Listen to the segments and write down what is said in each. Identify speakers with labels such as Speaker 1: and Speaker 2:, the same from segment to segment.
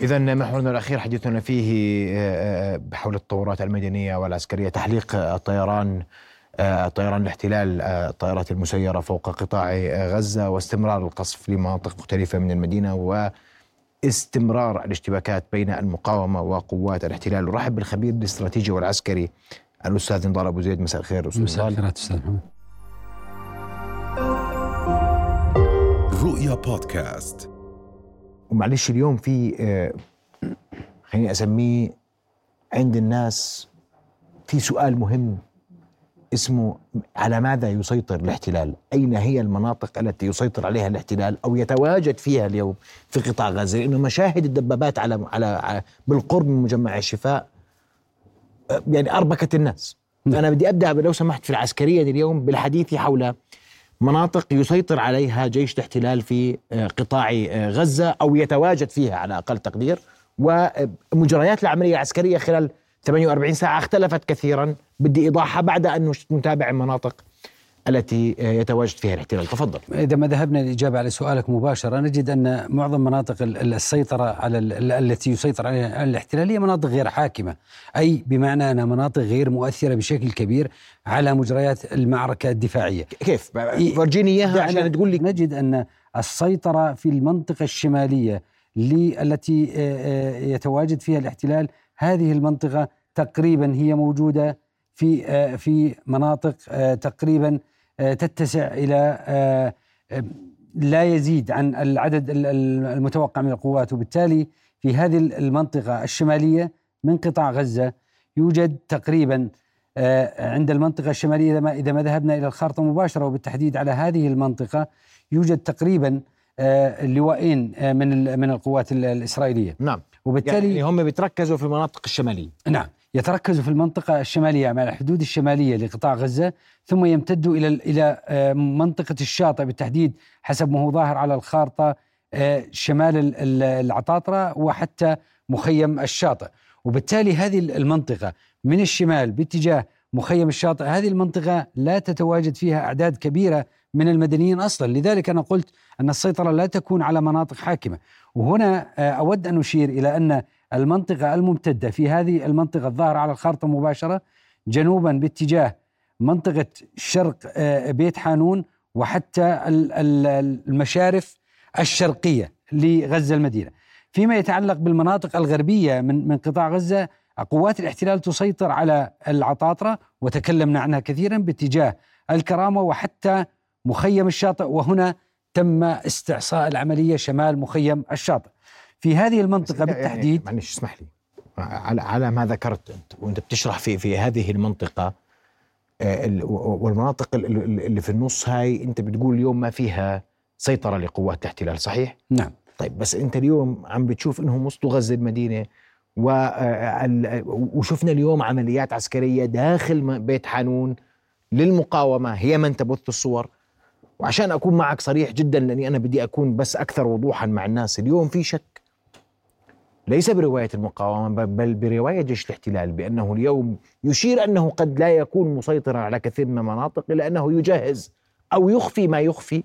Speaker 1: إذا محورنا الأخير حديثنا فيه آه، آه، حول التطورات المدنية والعسكرية تحليق الطيران آه، طيران الاحتلال الطائرات المسيرة فوق قطاع غزة واستمرار القصف لمناطق مختلفة من المدينة واستمرار الاشتباكات بين المقاومة وقوات الاحتلال. ورحب بالخبير الاستراتيجي والعسكري الأستاذ نضال أبو زيد. مساء الخير
Speaker 2: أستاذ مساء الخير أستاذ محمد.
Speaker 1: رؤيا بودكاست. ومعلش اليوم في خليني أسميه عند الناس في سؤال مهم اسمه على ماذا يسيطر الاحتلال؟ أين هي المناطق التي يسيطر عليها الاحتلال أو يتواجد فيها اليوم في قطاع غزة؟ لأنه مشاهد الدبابات على على بالقرب من مجمع الشفاء يعني أربكت الناس. نعم. فأنا بدي أبدأ لو سمحت في العسكرية اليوم بالحديث حول مناطق يسيطر عليها جيش الاحتلال في قطاع غزة أو يتواجد فيها على أقل تقدير. ومجريات العملية العسكرية خلال 48 ساعة اختلفت كثيرا بدي إيضاحها بعد أن نتابع المناطق التي يتواجد فيها الاحتلال. تفضل.
Speaker 2: إذا ما ذهبنا للإجابة على سؤالك مباشرة نجد أن معظم مناطق السيطرة على التي يسيطر عليها الاحتلال هي مناطق غير حاكمة. أي بمعنى أنها مناطق غير مؤثرة بشكل كبير على مجريات المعركة الدفاعية.
Speaker 1: كيف؟ فرجيني إياها عشان تقول لي.
Speaker 2: نجد أن السيطرة في المنطقة الشمالية التي يتواجد فيها الاحتلال هذه المنطقة تقريبا هي موجودة في في مناطق تقريبا تتسع إلى لا يزيد عن العدد المتوقع من القوات. وبالتالي في هذه المنطقة الشمالية من قطاع غزة يوجد تقريبا عند المنطقة الشمالية إذا ما ذهبنا إلى الخارطة مباشرة وبالتحديد على هذه المنطقة يوجد تقريبا لوائين من من القوات الإسرائيلية.
Speaker 1: نعم. وبالتالي يعني هم بيتركزوا في المناطق الشمالية.
Speaker 2: نعم. يتركز في المنطقة الشمالية مع الحدود الشمالية لقطاع غزة ثم يمتد إلى إلى آه، منطقة الشاطئ بالتحديد حسب ما هو ظاهر على الخارطة آه، شمال العطاطرة وحتى مخيم الشاطئ. وبالتالي هذه المنطقة من الشمال باتجاه مخيم الشاطئ هذه المنطقة لا تتواجد فيها أعداد كبيرة من المدنيين أصلا. لذلك أنا قلت أن السيطرة لا تكون على مناطق حاكمة. وهنا آه، أود أن أشير إلى أن المنطقة الممتدة في هذه المنطقة الظاهرة على الخارطة مباشرة جنوبا باتجاه منطقة شرق آه، بيت حانون وحتى المشارف الشرقية لغزة المدينة. فيما يتعلق بالمناطق الغربية من من قطاع غزة قوات الاحتلال تسيطر على العطاطرة وتكلمنا عنها كثيرا باتجاه الكرامة وحتى مخيم الشاطئ وهنا تم استعصاء العملية شمال مخيم الشاطئ. في هذه المنطقة بالتحديد يعني
Speaker 1: معلش اسمح لي. على على ما ذكرت أنت وأنت بتشرح في في هذه المنطقة آه، والمناطق اللي في النص هاي أنت بتقول اليوم ما فيها سيطرة لقوات الاحتلال صحيح؟
Speaker 2: نعم.
Speaker 1: طيب بس أنت اليوم عم بتشوف إنهم وسطوا غزة المدينة آه، وشفنا اليوم عمليات عسكرية داخل بيت حانون للمقاومة هي من تبث الصور. وعشان أكون معك صريح جدا لأني أنا بدي أكون بس أكثر وضوحا مع الناس اليوم في شك؟ ليس برواية المقاومة بل برواية جيش الاحتلال بأنه اليوم يشير أنه قد لا يكون مسيطرا على كثير من المناطق إلا أنه يجهز أو يخفي ما يخفي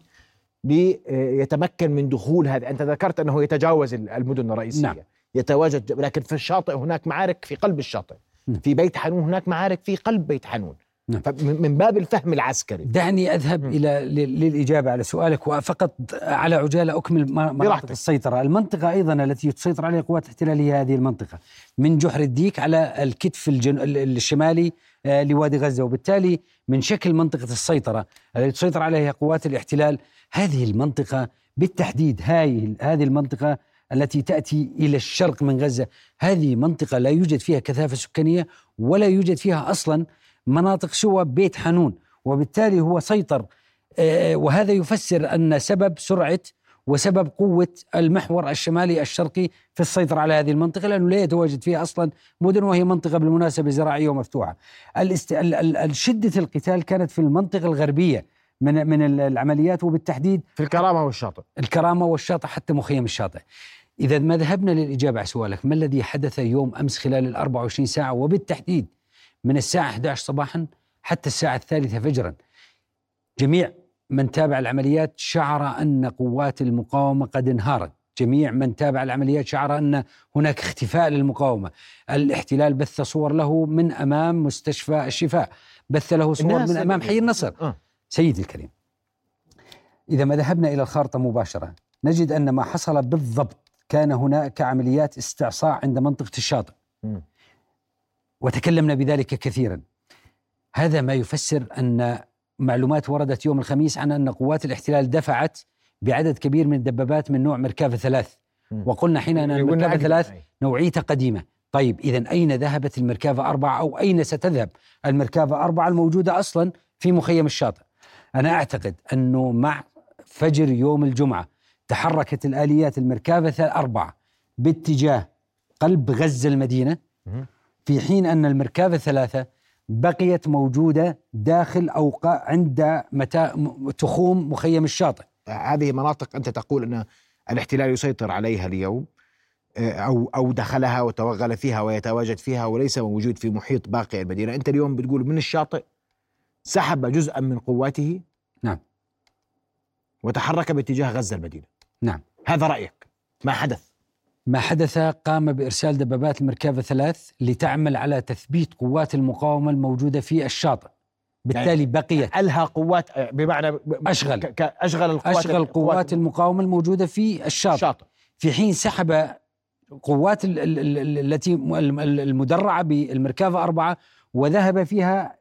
Speaker 1: ليتمكن من دخول هذا أنت ذكرت أنه يتجاوز المدن الرئيسية نعم. يتواجد لكن في الشاطئ هناك معارك في قلب الشاطئ نعم. في بيت حنون هناك معارك في قلب بيت حنون نعم. من باب الفهم العسكري
Speaker 2: دعني أذهب م. إلى للإجابة على سؤالك وفقط على عجالة أكمل مناطق السيطرة، المنطقة أيضا التي تسيطر عليها قوات الاحتلال هي هذه المنطقة من جحر الديك على الكتف الجن... الشمالي آه، لوادي غزة وبالتالي من شكل منطقة السيطرة التي تسيطر عليها قوات الاحتلال هذه المنطقة بالتحديد هاي هذه المنطقة التي تأتي إلى الشرق من غزة هذه منطقة لا يوجد فيها كثافة سكانية ولا يوجد فيها أصلا مناطق سوى بيت حنون وبالتالي هو سيطر. آه، وهذا يفسر أن سبب سرعة وسبب قوة المحور الشمالي الشرقي في السيطرة على هذه المنطقة لأنه لا يتواجد فيها أصلا مدن وهي منطقة بالمناسبة زراعية ومفتوحة. الاست... شدة القتال كانت في المنطقة الغربية من من العمليات وبالتحديد
Speaker 1: في الكرامة والشاطئ.
Speaker 2: الكرامة والشاطئ حتى مخيم الشاطئ. إذا ما ذهبنا للإجابة على سؤالك؟ ما الذي حدث يوم أمس خلال ال 24 ساعة؟ وبالتحديد من الساعة 11 صباحا حتى الساعة الثالثة فجرا. جميع من تابع العمليات شعر أن قوات المقاومة قد انهارت. جميع من تابع العمليات شعر أن هناك اختفاء للمقاومة. الاحتلال بث صور له من أمام مستشفى الشفاء. بث له صور من أمام حي النصر.
Speaker 1: آه.
Speaker 2: سيدي الكريم إذا ما ذهبنا إلى الخارطة مباشرة نجد أن ما حصل بالضبط كان هناك عمليات استعصاء عند منطقة الشاطئ. وتكلمنا بذلك كثيرا هذا ما يفسر أن معلومات وردت يوم الخميس عن أن قوات الاحتلال دفعت بعدد كبير من الدبابات من نوع مركافة ثلاث. وقلنا حين أن المركافة. ثلاث. نوعيتها قديمة طيب إذا أين ذهبت المركافة أربعة أو أين ستذهب المركافة أربعة الموجودة أصلا في مخيم الشاطئ أنا أعتقد أنه مع فجر يوم الجمعة تحركت الآليات المركافة أربعة باتجاه قلب غزة المدينة. في حين أن المركافة ثلاثة بقيت موجودة داخل أو عند متا... م- تخوم مخيم الشاطئ.
Speaker 1: هذه مناطق أنت تقول أن الاحتلال يسيطر عليها اليوم آه، أو أو دخلها وتوغل فيها ويتواجد فيها وليس موجود في محيط باقي المدينة، أنت اليوم بتقول من الشاطئ سحب جزءا من قواته
Speaker 2: نعم.
Speaker 1: وتحرك باتجاه غزة المدينة.
Speaker 2: نعم.
Speaker 1: هذا رأيك. ما حدث؟
Speaker 2: ما حدث قام بإرسال دبابات المركبة ثلاث لتعمل على تثبيت قوات المقاومة الموجودة في الشاطئ. بالتالي بقيت
Speaker 1: ألها قوات بمعنى
Speaker 2: أشغل.
Speaker 1: أشغل القوات
Speaker 2: أشغل قوات المقاومة الموجودة في الشاطئ.
Speaker 1: الشاطئ.
Speaker 2: في حين سحب قوات ال- ال- ال- التي المدرعة بالمركبة أربعة وذهب فيها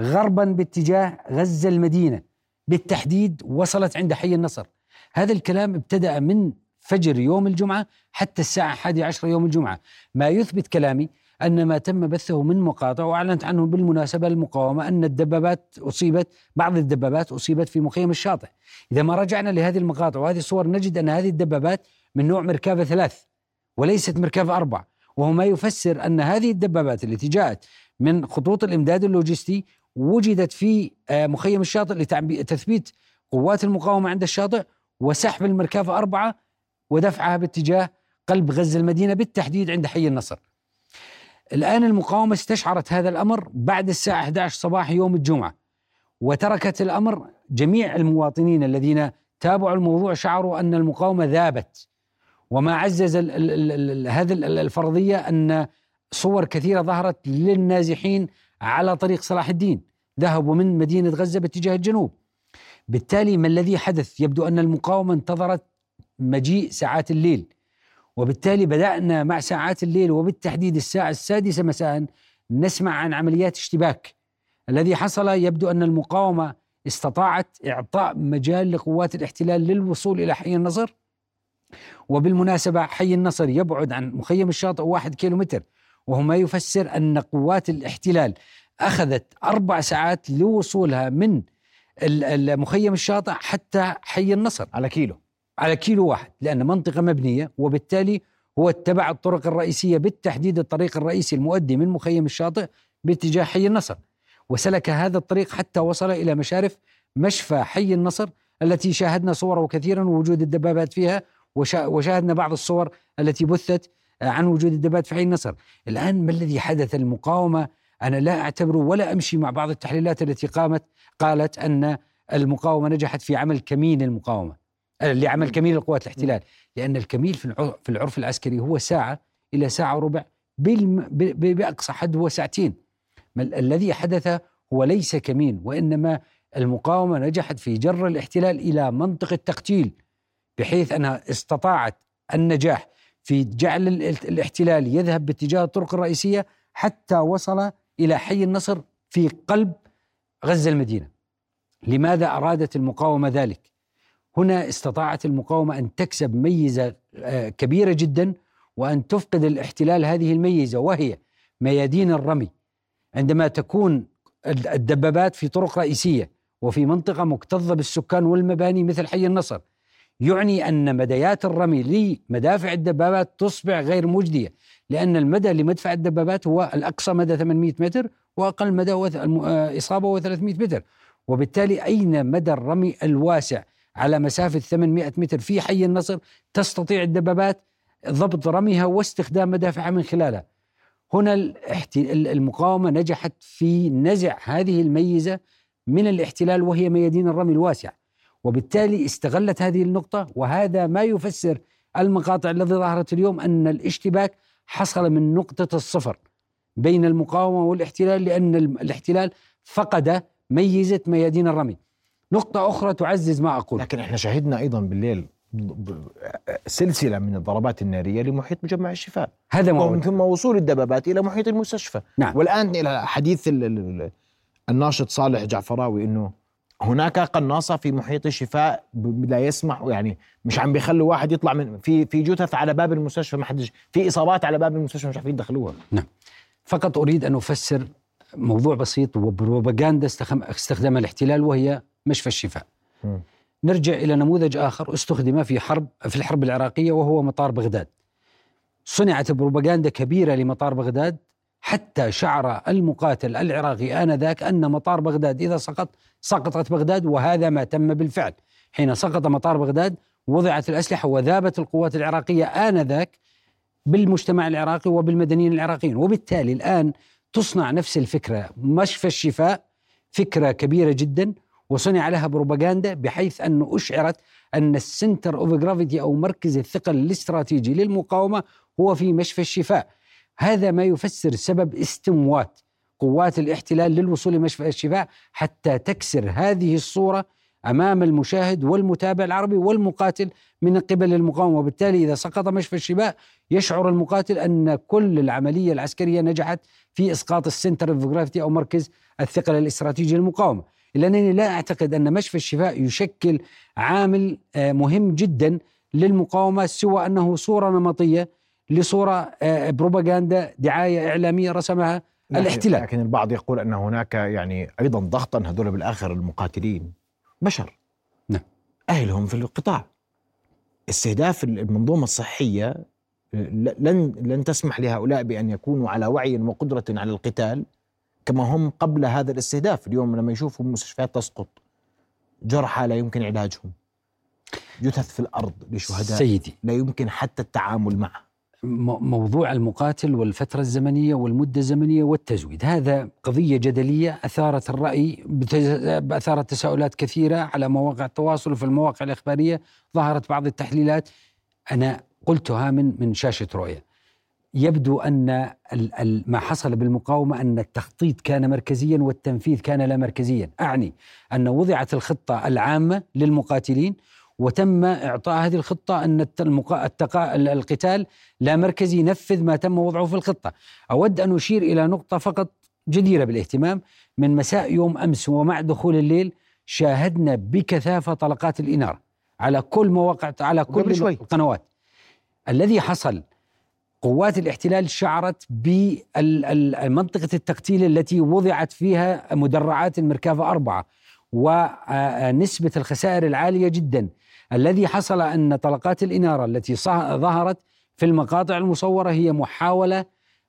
Speaker 2: غربا باتجاه غزة المدينة. بالتحديد وصلت عند حي النصر. هذا الكلام ابتدأ من فجر يوم الجمعة حتى الساعة 11 يوم الجمعة. ما يثبت كلامي أن ما تم بثه من مقاطع وأعلنت عنه بالمناسبة المقاومة أن الدبابات أصيبت بعض الدبابات أصيبت في مخيم الشاطئ. إذا ما رجعنا لهذه المقاطع وهذه الصور نجد أن هذه الدبابات من نوع مركبة ثلاث وليست مركبة أربع. وهو ما يفسر أن هذه الدبابات التي جاءت من خطوط الإمداد اللوجستي وجدت في آه، مخيم الشاطئ لتثبيت قوات المقاومة عند الشاطئ وسحب المركبة أربعة ودفعها باتجاه قلب غزة المدينة بالتحديد عند حي النصر. الآن المقاومة استشعرت هذا الأمر بعد الساعة 11 صباح يوم الجمعة وتركت الأمر جميع المواطنين الذين تابعوا الموضوع شعروا أن المقاومة ذابت. وما عزز هذه ال- الفرضية أن صور كثيرة ظهرت للنازحين على طريق صلاح الدين. ذهبوا من مدينة غزة باتجاه الجنوب. بالتالي ما الذي حدث؟ يبدو أن المقاومة انتظرت مجيء ساعات الليل. وبالتالي بدأنا مع ساعات الليل وبالتحديد الساعة السادسة مساء نسمع عن عمليات اشتباك. الذي حصل يبدو أن المقاومة استطاعت إعطاء مجال لقوات الاحتلال للوصول إلى حي النصر. وبالمناسبة حي النصر يبعد عن مخيم الشاطئ واحد كيلومتر وهو ما يفسر أن قوات الاحتلال أخذت أربع ساعات لوصولها من مخيم الشاطئ حتى حي النصر.
Speaker 1: على كيلو.
Speaker 2: على كيلو واحد لأن منطقة مبنية وبالتالي هو اتبع الطرق الرئيسية بالتحديد الطريق الرئيسي المؤدي من مخيم الشاطئ باتجاه حي النصر. وسلك هذا الطريق حتى وصل إلى مشارف مشفى حي النصر التي شاهدنا صوره كثيرا ووجود الدبابات فيها وشا- وشاهدنا بعض الصور التي بثت عن وجود الدبابات في حي النصر. الآن ما الذي حدث المقاومة؟ أنا لا أعتبره ولا أمشي مع بعض التحليلات التي قامت قالت أن المقاومة نجحت في عمل كمين المقاومة. لعمل كمين لقوات الاحتلال. لأن الكميل في العر- في العرف العسكري هو ساعة إلى ساعة وربع بأقصى حد هو ساعتين. الذي حدث هو ليس كمين وإنما المقاومة نجحت في جر الاحتلال إلى منطقة تقتيل بحيث أنها استطاعت النجاح في جعل ال- الاحتلال يذهب باتجاه الطرق الرئيسية حتى وصل إلى حي النصر في قلب غزة المدينة. لماذا أرادت المقاومة ذلك؟ هنا استطاعت المقاومة أن تكسب ميزة آه، كبيرة جدا وأن تفقد الاحتلال هذه الميزة وهي ميادين الرمي. عندما تكون الد- الدبابات في طرق رئيسية وفي منطقة مكتظة بالسكان والمباني مثل حي النصر يعني أن مديات الرمي لمدافع الدبابات تصبح غير مجدية لأن المدى لمدفع الدبابات هو الأقصى مدى 800 متر وأقل مدى آه، إصابة هو 300 متر. وبالتالي أين مدى الرمي الواسع؟ على مسافة 800 متر في حي النصر تستطيع الدبابات ضبط رميها واستخدام مدافعها من خلالها هنا المقاومة نجحت في نزع هذه الميزة من الاحتلال وهي ميادين الرمي الواسع وبالتالي استغلت هذه النقطة وهذا ما يفسر المقاطع التي ظهرت اليوم أن الاشتباك حصل من نقطة الصفر بين المقاومة والاحتلال لأن الاحتلال فقد ميزة ميادين الرمي. نقطة أخرى تعزز ما أقول.
Speaker 1: لكن إحنا شهدنا أيضا بالليل سلسلة من الضربات النارية لمحيط مجمع الشفاء.
Speaker 2: هذا ما
Speaker 1: ومن ثم وصول الدبابات إلى محيط المستشفى.
Speaker 2: نعم.
Speaker 1: والآن إلى حديث ال- ال- ال- الناشط صالح جعفراوي أنه هناك قناصة في محيط الشفاء لا يسمح يعني مش عم بيخلوا واحد يطلع من في في جثث على باب المستشفى ما حدش في إصابات على باب المستشفى مش عارفين يدخلوها.
Speaker 2: فقط أريد أن أفسر موضوع بسيط وبروباغندا استخدم- استخدمها الاحتلال وهي مشفى الشفاء. نرجع إلى نموذج آخر استخدم في حرب في الحرب العراقية وهو مطار بغداد. صنعت بروباغندا كبيرة لمطار بغداد حتى شعر المقاتل العراقي آنذاك أن مطار بغداد إذا سقط سقطت بغداد وهذا ما تم بالفعل. حين سقط مطار بغداد وضعت الأسلحة وذابت القوات العراقية آنذاك بالمجتمع العراقي وبالمدنيين العراقيين. وبالتالي الآن تصنع نفس الفكرة مشفى الشفاء فكرة كبيرة جدا. وصنع لها بروباغندا بحيث أنه أشعرت أن ال center of gravity أو مركز الثقل الاستراتيجي للمقاومة هو في مشفى الشفاء. هذا ما يفسر سبب استموات قوات الاحتلال للوصول لمشفى الشفاء حتى تكسر هذه الصورة أمام المشاهد والمتابع العربي والمقاتل من قبل المقاومة. وبالتالي إذا سقط مشفى الشفاء يشعر المقاتل أن كل العملية العسكرية نجحت في إسقاط ال center of gravity أو مركز الثقل الاستراتيجي للمقاومة. إلا أنني لا أعتقد أن مشفى الشفاء يشكل عامل آه، مهم جدا للمقاومة سوى أنه صورة نمطية لصورة آه، بروباغندا دعاية إعلامية رسمها الاحتلال.
Speaker 1: لكن البعض يقول أن هناك يعني أيضا ضغطا هذول بالآخر المقاتلين بشر
Speaker 2: نعم.
Speaker 1: أهلهم في القطاع استهداف المنظومة الصحية لن لن تسمح لهؤلاء بأن يكونوا على وعي وقدرة على القتال كما هم قبل هذا الاستهداف اليوم لما يشوفوا مستشفيات تسقط جرحى لا يمكن علاجهم. جثث في الأرض لشهداء
Speaker 2: سيدي.
Speaker 1: لا يمكن حتى التعامل معه.
Speaker 2: موضوع المقاتل والفترة الزمنية والمدة الزمنية والتزويد هذا قضية جدلية أثارت الرأي أثارت تساؤلات كثيرة على مواقع التواصل وفي المواقع الإخبارية ظهرت بعض التحليلات. أنا قلتها من من شاشة رؤية. يبدو أن ما حصل بالمقاومة أن التخطيط كان مركزيا والتنفيذ كان لا مركزيا. أعني أن وضعت الخطة العامة للمقاتلين وتم إعطاء هذه الخطة أن التقا- القتال لا مركزي ينفذ ما تم وضعه في الخطة. أود أن أشير إلى نقطة فقط جديرة بالاهتمام. من مساء يوم أمس ومع دخول الليل شاهدنا بكثافة طلقات الإنارة على كل مواقع على كل. القنوات. الذي حصل قوات الاحتلال شعرت بمنطقة التقتيل التي وضعت فيها مدرعات المركافة أربعة ونسبة الخسائر العالية جدا. الذي حصل أن طلقات الإنارة التي ظهرت في المقاطع المصورة هي محاولة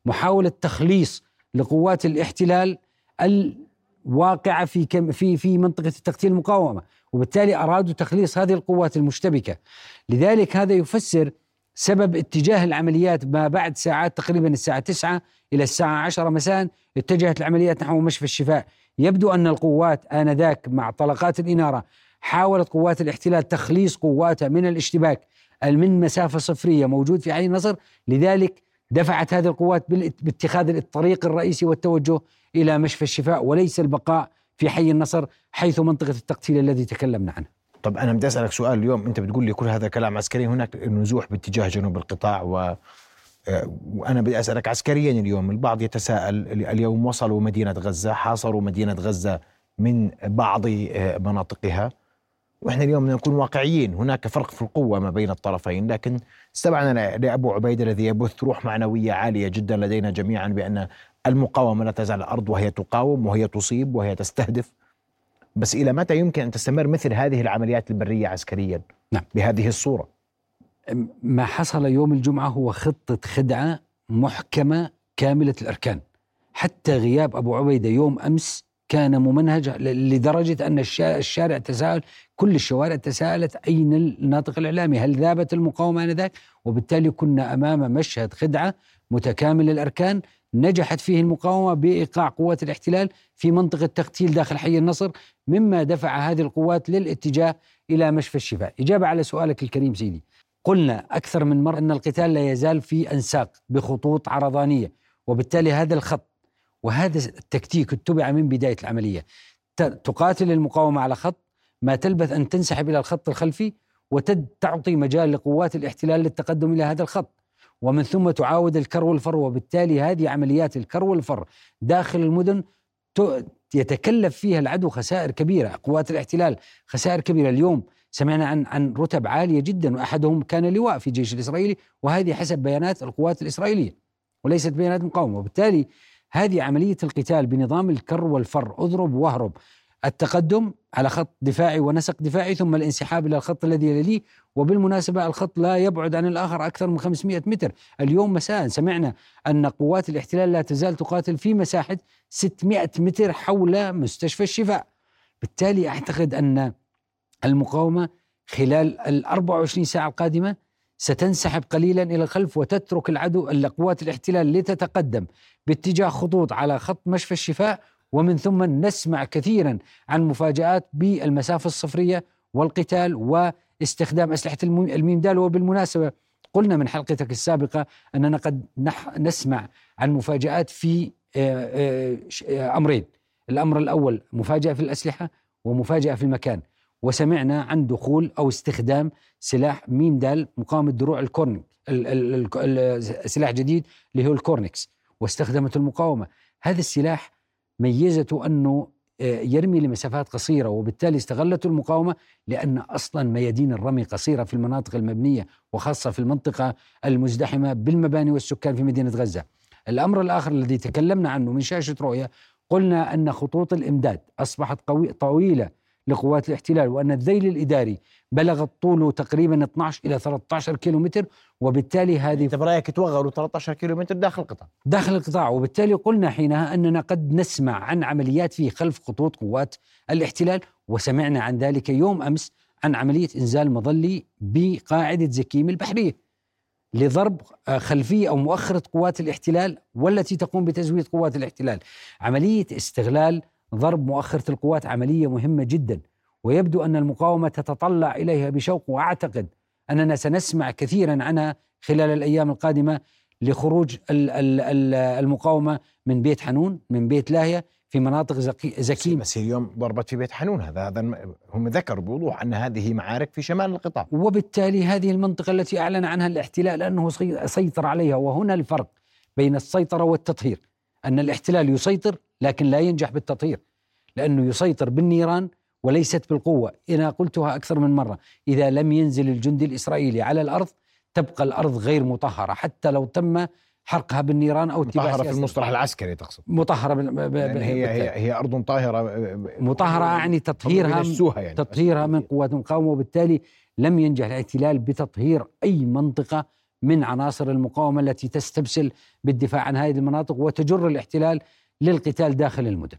Speaker 2: محاولة تخليص لقوات الاحتلال الواقعة في كم في في منطقة التقتيل المقاومة وبالتالي أرادوا تخليص هذه القوات المشتبكة. لذلك هذا يفسر سبب اتجاه العمليات ما بعد ساعات تقريبا الساعة 9 إلى الساعة 10 مساء اتجهت العمليات نحو مشفى الشفاء. يبدو أن القوات آنذاك مع طلقات الإنارة حاولت قوات الاحتلال تخليص قواتها من الاشتباك من مسافة صفرية موجود في عين النصر لذلك دفعت هذه القوات باتخاذ الطريق الرئيسي والتوجه إلى مشفى الشفاء وليس البقاء في حي النصر حيث منطقة التقتيل الذي تكلمنا عنه.
Speaker 1: طب أنا بدي أسألك سؤال اليوم. أنت بتقول لي كل هذا كلام عسكري هناك نزوح باتجاه جنوب القطاع و آه، وأنا بدي أسألك عسكريا اليوم. البعض يتساءل اليوم وصلوا مدينة غزة حاصروا مدينة غزة من بعض آه، مناطقها. وإحنا اليوم بدنا نكون واقعيين هناك فرق في القوة ما بين الطرفين. لكن استمعنا لأبو عبيدة الذي يبث روح معنوية عالية جدا لدينا جميعا بأن المقاومة لا تزال الأرض وهي تقاوم وهي تصيب وهي تستهدف. بس إلى متى يمكن أن تستمر مثل هذه العمليات البرية عسكريا
Speaker 2: نعم.
Speaker 1: بهذه الصورة؟
Speaker 2: ما حصل يوم الجمعة هو خطة خدعة محكمة كاملة الأركان. حتى غياب أبو عبيدة يوم أمس كان ممنهج لدرجة أن الشا- الشارع تساءل كل الشوارع تساءلت أين الناطق الإعلامي؟ هل ذابت المقاومة آنذاك؟ وبالتالي كنا أمام مشهد خدعة متكامل الأركان نجحت فيه المقاومة بإيقاع قوات الاحتلال في منطقة تقتيل داخل حي النصر مما دفع هذه القوات للاتجاه إلى مشفى الشفاء. إجابة على سؤالك الكريم سيدي. قلنا أكثر من مرة أن القتال لا يزال في أنساق بخطوط عرضانية وبالتالي هذا الخط وهذا التكتيك اتبع من بداية العملية. تقاتل المقاومة على خط ما تلبث أن تنسحب إلى الخط الخلفي وتعطي مجال لقوات الاحتلال للتقدم إلى هذا الخط. ومن ثم تعاود الكر والفر وبالتالي هذه عمليات الكر والفر داخل المدن يتكلف فيها العدو خسائر كبيرة قوات الاحتلال خسائر كبيرة. اليوم سمعنا عن عن رتب عالية جدا وأحدهم كان لواء في الجيش الإسرائيلي وهذه حسب بيانات القوات الإسرائيلية وليست بيانات مقاومة. وبالتالي هذه عملية القتال بنظام الكر والفر اضرب واهرب. التقدم على خط دفاعي ونسق دفاعي ثم الانسحاب إلى الخط الذي يليه وبالمناسبة الخط لا يبعد عن الآخر أكثر من 500 متر، اليوم مساء سمعنا أن قوات الاحتلال لا تزال تقاتل في مساحة 600 متر حول مستشفى الشفاء. بالتالي أعتقد أن المقاومة خلال ال 24 ساعة القادمة ستنسحب قليلا إلى الخلف وتترك العدو قوات الاحتلال لتتقدم باتجاه خطوط على خط مشفى الشفاء ومن ثم نسمع كثيرا عن مفاجآت بالمسافة الصفرية والقتال واستخدام أسلحة الميم دال وبالمناسبة قلنا من حلقتك السابقة أننا قد نسمع عن مفاجآت في آه، آه، آه، أمرين. الأمر الأول مفاجأة في الأسلحة ومفاجأة في المكان. وسمعنا عن دخول أو استخدام سلاح ميم دال مقاومة دروع الكورنيك سلاح جديد اللي هو الكورنكس واستخدمت المقاومة. هذا السلاح ميزته أنه آه، يرمي لمسافات قصيرة وبالتالي استغلته المقاومة لأن أصلا ميادين الرمي قصيرة في المناطق المبنية وخاصة في المنطقة المزدحمة بالمباني والسكان في مدينة غزة. الأمر الآخر الذي تكلمنا عنه من شاشة رؤية قلنا أن خطوط الإمداد أصبحت قوي طويلة لقوات الاحتلال وأن الذيل الإداري بلغ طوله تقريبا 12 إلى 13 كيلو متر وبالتالي هذه
Speaker 1: أنت برأيك توغلوا 13 كيلو متر داخل القطاع؟
Speaker 2: داخل القطاع. وبالتالي قلنا حينها أننا قد نسمع عن عمليات في خلف خطوط قوات الاحتلال وسمعنا عن ذلك يوم أمس عن عملية إنزال مظلي بقاعدة زكيم البحرية لضرب آه، خلفية أو مؤخرة قوات الاحتلال والتي تقوم بتزويد قوات الاحتلال. عملية استغلال ضرب مؤخرة القوات عملية مهمة جدا ويبدو أن المقاومة تتطلع إليها بشوق وأعتقد أننا سنسمع كثيرا عنها خلال الأيام القادمة لخروج المقاومة من بيت حنون من بيت لاهية في مناطق زكيمة
Speaker 1: بس اليوم ضربت في بيت حنون هذا هذا هم ذكروا بوضوح أن هذه معارك في شمال القطاع.
Speaker 2: وبالتالي هذه المنطقة التي أعلن عنها الاحتلال أنه سيطر عليها وهنا الفرق بين السيطرة والتطهير. أن الاحتلال يسيطر لكن لا ينجح بالتطهير لأنه يسيطر بالنيران وليست بالقوة. أنا قلتها أكثر من مرة إذا لم ينزل الجندي الإسرائيلي على الأرض تبقى الأرض غير مطهرة حتى لو تم حرقها بالنيران أو
Speaker 1: مطهرة في المصطلح العسكري تقصد.
Speaker 2: مطهرة
Speaker 1: ب... ب... هي هي هي أرض طاهرة.
Speaker 2: مطهرة يعني تطهيرها
Speaker 1: يعني.
Speaker 2: تطهيرها من قوات المقاومه وبالتالي لم ينجح الاحتلال بتطهير أي منطقة من عناصر المقاومة التي تستبسل بالدفاع عن هذه المناطق وتجر الاحتلال للقتال داخل المدن.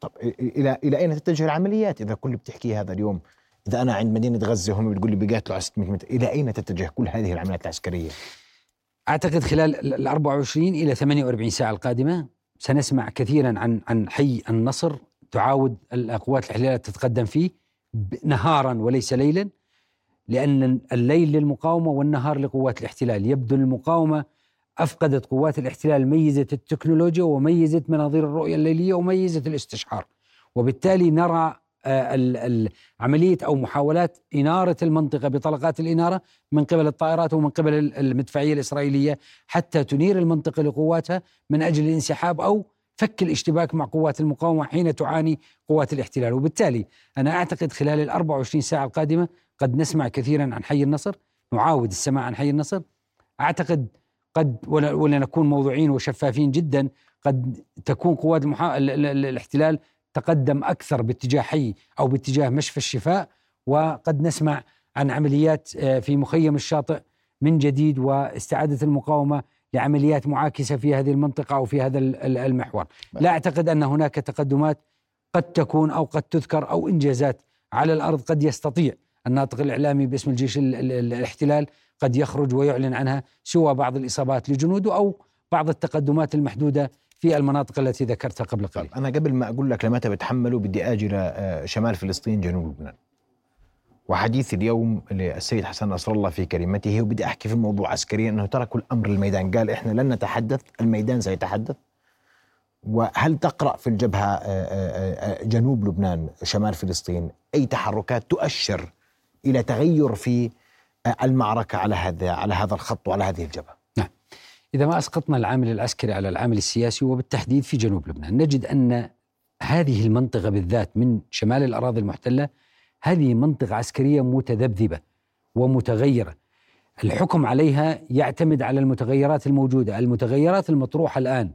Speaker 1: طب إلى إلى أين تتجه العمليات إذا كل بتحكي هذا اليوم؟ إذا أنا عند مدينة غزة هم بتقول لي بيقاتلوا على 600 متر، إلى أين تتجه كل هذه العمليات العسكرية؟
Speaker 2: أعتقد خلال ال 24 إلى 48 ساعة القادمة سنسمع كثيرا عن عن حي النصر تعاود القوات الاحتلاليه تتقدم فيه نهارا وليس ليلا لأن الليل للمقاومة والنهار لقوات الاحتلال. يبدو المقاومة أفقدت قوات الاحتلال ميزة التكنولوجيا وميزة مناظير الرؤية الليلية وميزة الاستشعار. وبالتالي نرى آه، عملية أو محاولات إنارة المنطقة بطلقات الإنارة من قبل الطائرات ومن قبل المدفعية الإسرائيلية حتى تنير المنطقة لقواتها من أجل الانسحاب أو فك الاشتباك مع قوات المقاومة حين تعاني قوات الاحتلال. وبالتالي أنا أعتقد خلال ال 24 ساعة القادمة قد نسمع كثيرا عن حي النصر نعاود السماع عن حي النصر. أعتقد قد ولا, ولا نكون موضوعين وشفافين جدا قد تكون قوات المحا... الاحتلال تقدم أكثر باتجاه حي أو باتجاه مشفى الشفاء وقد نسمع عن عمليات آه، في مخيم الشاطئ من جديد واستعادة المقاومة لعمليات معاكسة في هذه المنطقة أو في هذا المحور. لا أعتقد أن هناك تقدمات قد تكون أو قد تذكر أو إنجازات على الأرض قد يستطيع. الناطق الإعلامي باسم الجيش الاحتلال قد يخرج ويعلن عنها سوى بعض الإصابات لجنوده أو بعض التقدمات المحدودة في المناطق التي ذكرتها قبل قليل.
Speaker 1: أنا قبل ما أقول لك لمتى بتحملوا بدي أجي لشمال فلسطين جنوب لبنان. وحديث اليوم للسيد حسن نصر الله في كلمته وبدي أحكي في الموضوع عسكريا إنه تركوا الامر للميدان قال إحنا لن نتحدث الميدان سيتحدث. وهل تقرأ في الجبهة آه، آه، آه، جنوب لبنان شمال فلسطين أي تحركات تؤشر إلى تغير في المعركة على هذا على هذا الخط وعلى هذه الجبهة.
Speaker 2: نعم. إذا ما أسقطنا العامل العسكري على العامل السياسي وبالتحديد في جنوب لبنان نجد أن هذه المنطقة بالذات من شمال الأراضي المحتلة هذه منطقة عسكرية متذبذبة ومتغيرة. الحكم عليها يعتمد على المتغيرات الموجودة. المتغيرات المطروحة الآن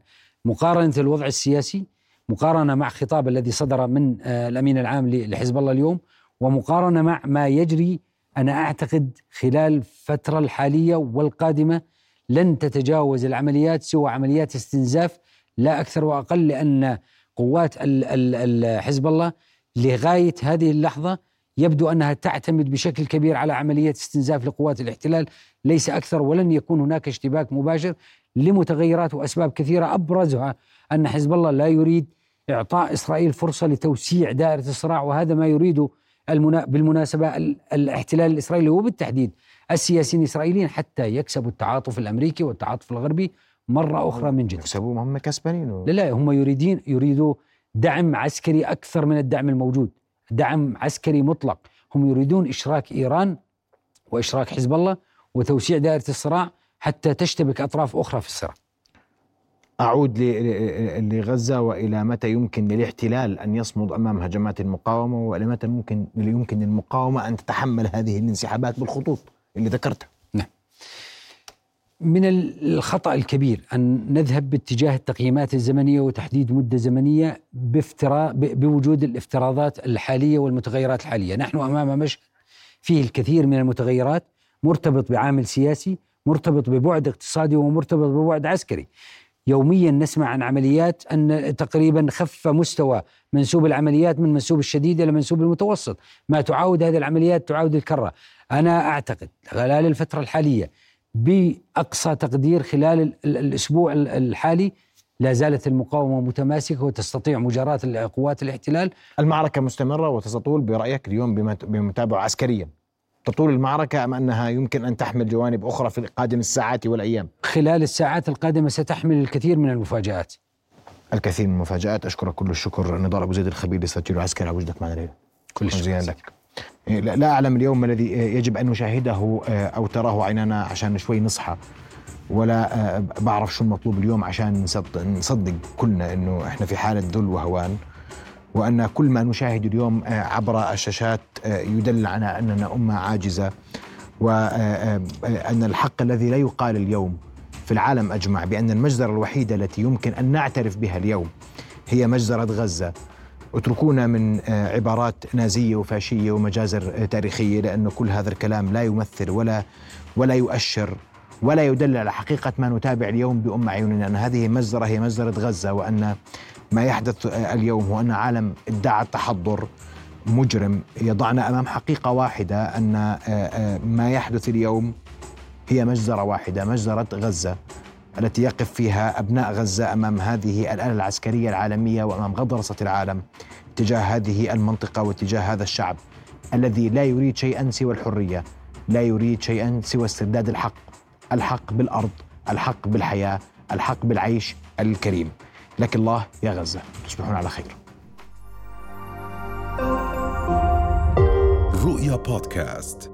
Speaker 2: مقارنة الوضع السياسي مقارنة مع خطاب الذي صدر من آه، الأمين العام لحزب الله اليوم ومقارنة مع ما يجري أنا أعتقد خلال الفترة الحالية والقادمة لن تتجاوز العمليات سوى عمليات استنزاف لا أكثر وأقل لأن قوات حزب الله لغاية هذه اللحظة يبدو أنها تعتمد بشكل كبير على عمليه استنزاف لقوات الاحتلال. ليس أكثر ولن يكون هناك اشتباك مباشر لمتغيرات وأسباب كثيرة. أبرزها أن حزب الله لا يريد إعطاء إسرائيل فرصة لتوسيع دائرة الصراع وهذا ما يريده المنا... بالمناسبة الاحتلال الإسرائيلي وبالتحديد السياسيين الإسرائيليين حتى يكسبوا التعاطف الأمريكي والتعاطف الغربي مرة أخرى من جديد.
Speaker 1: يكسبوا هم كسبانين
Speaker 2: لا لا هم يريدين يريدوا دعم عسكري أكثر من الدعم الموجود. دعم عسكري مطلق هم يريدون إشراك إيران وإشراك حزب الله وتوسيع دائرة الصراع حتى تشتبك أطراف أخرى في الصراع
Speaker 1: أعود لغزة وإلى متى يمكن للاحتلال أن يصمد أمام هجمات المقاومة وإلى متى ممكن يمكن للمقاومة أن تتحمل هذه الانسحابات بالخطوط اللي ذكرتها.
Speaker 2: من الخطأ الكبير أن نذهب باتجاه التقييمات الزمنية وتحديد مدة زمنية بافتراء بوجود الافتراضات الحالية والمتغيرات الحالية. نحن أمام مشهد فيه الكثير من المتغيرات مرتبط بعامل سياسي مرتبط ببعد اقتصادي ومرتبط ببعد عسكري. يوميا نسمع عن عمليات أن تقريبا خف مستوى منسوب العمليات من منسوب الشديد إلى منسوب المتوسط، ما تعاود هذه العمليات تعاود الكرة، أنا أعتقد خلال الفترة الحالية بأقصى تقدير خلال الأسبوع الحالي لا زالت المقاومة متماسكة وتستطيع مجاراه قوات الاحتلال.
Speaker 1: المعركة مستمرة وتستطول برأيك اليوم بمتابعة عسكريا. تطول المعركة أم أنها يمكن أن تحمل جوانب أخرى في قادم الساعات والأيام؟
Speaker 2: خلال الساعات القادمة ستحمل الكثير من المفاجآت.
Speaker 1: الكثير من المفاجآت. أشكرك كل الشكر. نضال أبو زيد الخبير الاستراتيجي العسكري. على وجودك معنا
Speaker 2: كل الشكر
Speaker 1: لك لا أعلم اليوم ما الذي يجب أن نشاهده آه، أو تراه عيننا عشان شوي نصحى. ولا آه، بعرف شو المطلوب اليوم عشان نصدق كلنا أنه إحنا في حالة ذل وهوان. وأن كل ما نشاهد اليوم آه، عبر الشاشات يدل على أننا أمة عاجزة وأن الحق الذي لا يقال اليوم في العالم أجمع بأن المجزرة الوحيدة التي يمكن أن نعترف بها اليوم هي مجزرة غزة. اتركونا من آه، عبارات نازية وفاشية ومجازر آه، تاريخية لأنه كل هذا الكلام لا يمثل ولا ولا يؤشر ولا يدل على حقيقة ما نتابع اليوم بأم عيوننا. أن هذه مجزره هي مجزره غزة وأن ما يحدث اليوم هو أن عالم ادعى التحضر مجرم. يضعنا أمام حقيقة واحدة أن ما يحدث اليوم هي مجزره واحدة مجزره غزة التي يقف فيها أبناء غزة أمام هذه الآلة العسكرية العالمية وأمام غضرصه العالم تجاه هذه المنطقة واتجاه هذا الشعب الذي لا يريد شيئا سوى الحرية، لا يريد شيئا سوى استرداد الحق، الحق بالأرض، الحق بالحياة، الحق بالعيش الكريم. لك الله يا غزة، تصبحون على خير. رؤيا بودكاست